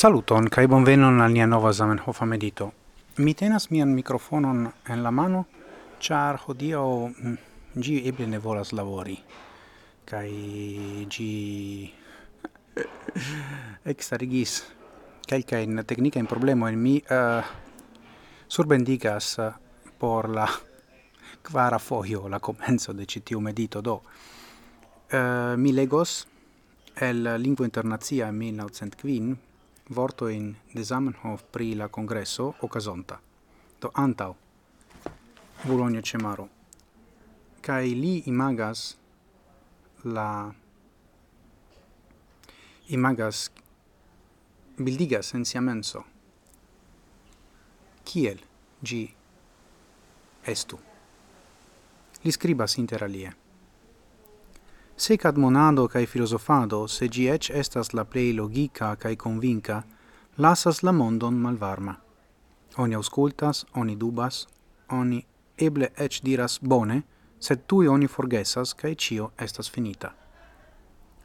Saluton kaj bonvenon al nia nova Zamenhof medito. Mi tenas mian mikrofonon en la mano, ĉar hodiaŭ mm, gi eble ne volas labori. Kaj ĝi tecnica in problema en mi uh, surbendigas eh, por la quara foio la komenco de ĉi tiu medito do. Uh, mi legos el lingvo internacia 1905 vortoin de Zamenhof pri la congresso ocasonta, do antau, Bologna Cemaro. Kai li imagas la imagas bildigas en sia menso kiel gi estu. Li scribas inter alie sec ad monado cae filosofado, se gi ec estas la plei logica cae convinca, lasas la mondon malvarma. Oni auscultas, oni dubas, oni eble ec diras bone, sed tui oni forgesas cae cio estas finita.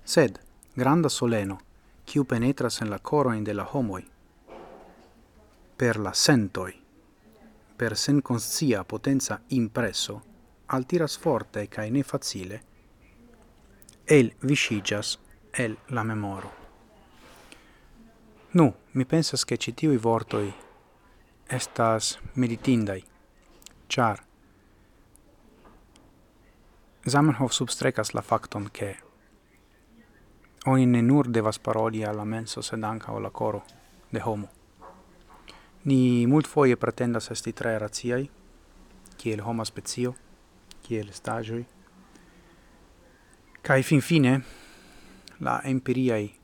Sed, granda soleno, kiu penetras en la coroin de la homoi, per la sentoi, per sen conscia potenza impresso, altiras forte cae ne facile, el visigas el la memoro. Nu, mi pensas che i vortoi estas meditindai, char Zamenhof substrecas la facton che oni ne nur devas paroli alla menso sed anca o la coro de homo. Ni mult foie pretendas esti tre raziai, kiel homa spezio, kiel stagioi, Kai fin fine, la empiriai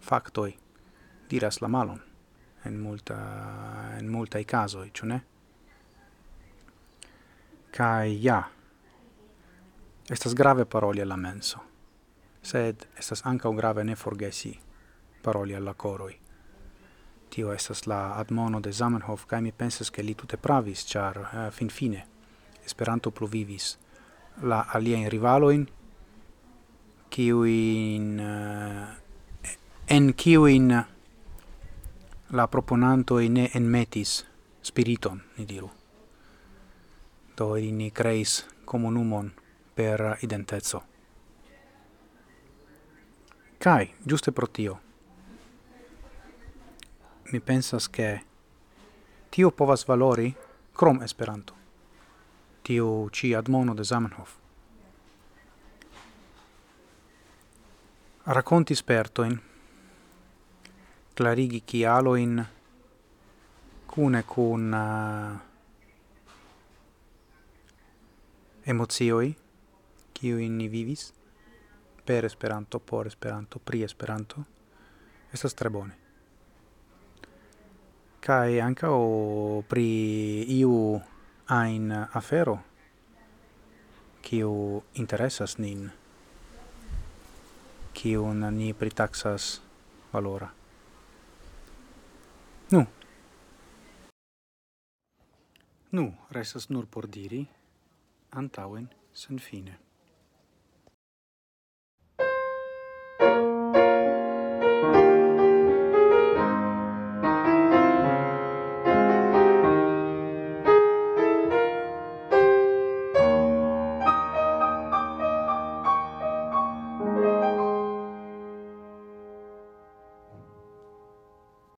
factoi diras la malon en multa en multa i caso ciò ne? kai ja, estas grave paroli alla menso, sed estas ancau grave ne forgesi paroli alla coroi. Tio estas la admono de Zamenhof, kai mi pensas che li tute pravis, char uh, fin fine Esperanto pluvivis la alien rivaloin, kiuin eh, en kiuin la proponanto ne enmetis spiriton, ni diru. Do ni creis comunumon per identezzo. Kai, giuste pro tio, mi pensas che tio povas valori krom Esperanto. Tio ci admono de Zamenhof. Racconti spertoin, clarigi chialoin, cune cun uh, emozioi, kiuin ni vivis, per Esperanto, por Esperanto, pri Esperanto, estas tre bone. Kai anca o pri iu ein afero, kiu interesas nin, kiun ni pritaxas valora. Nu. Nu, restas nur por diri, antauen sen fine.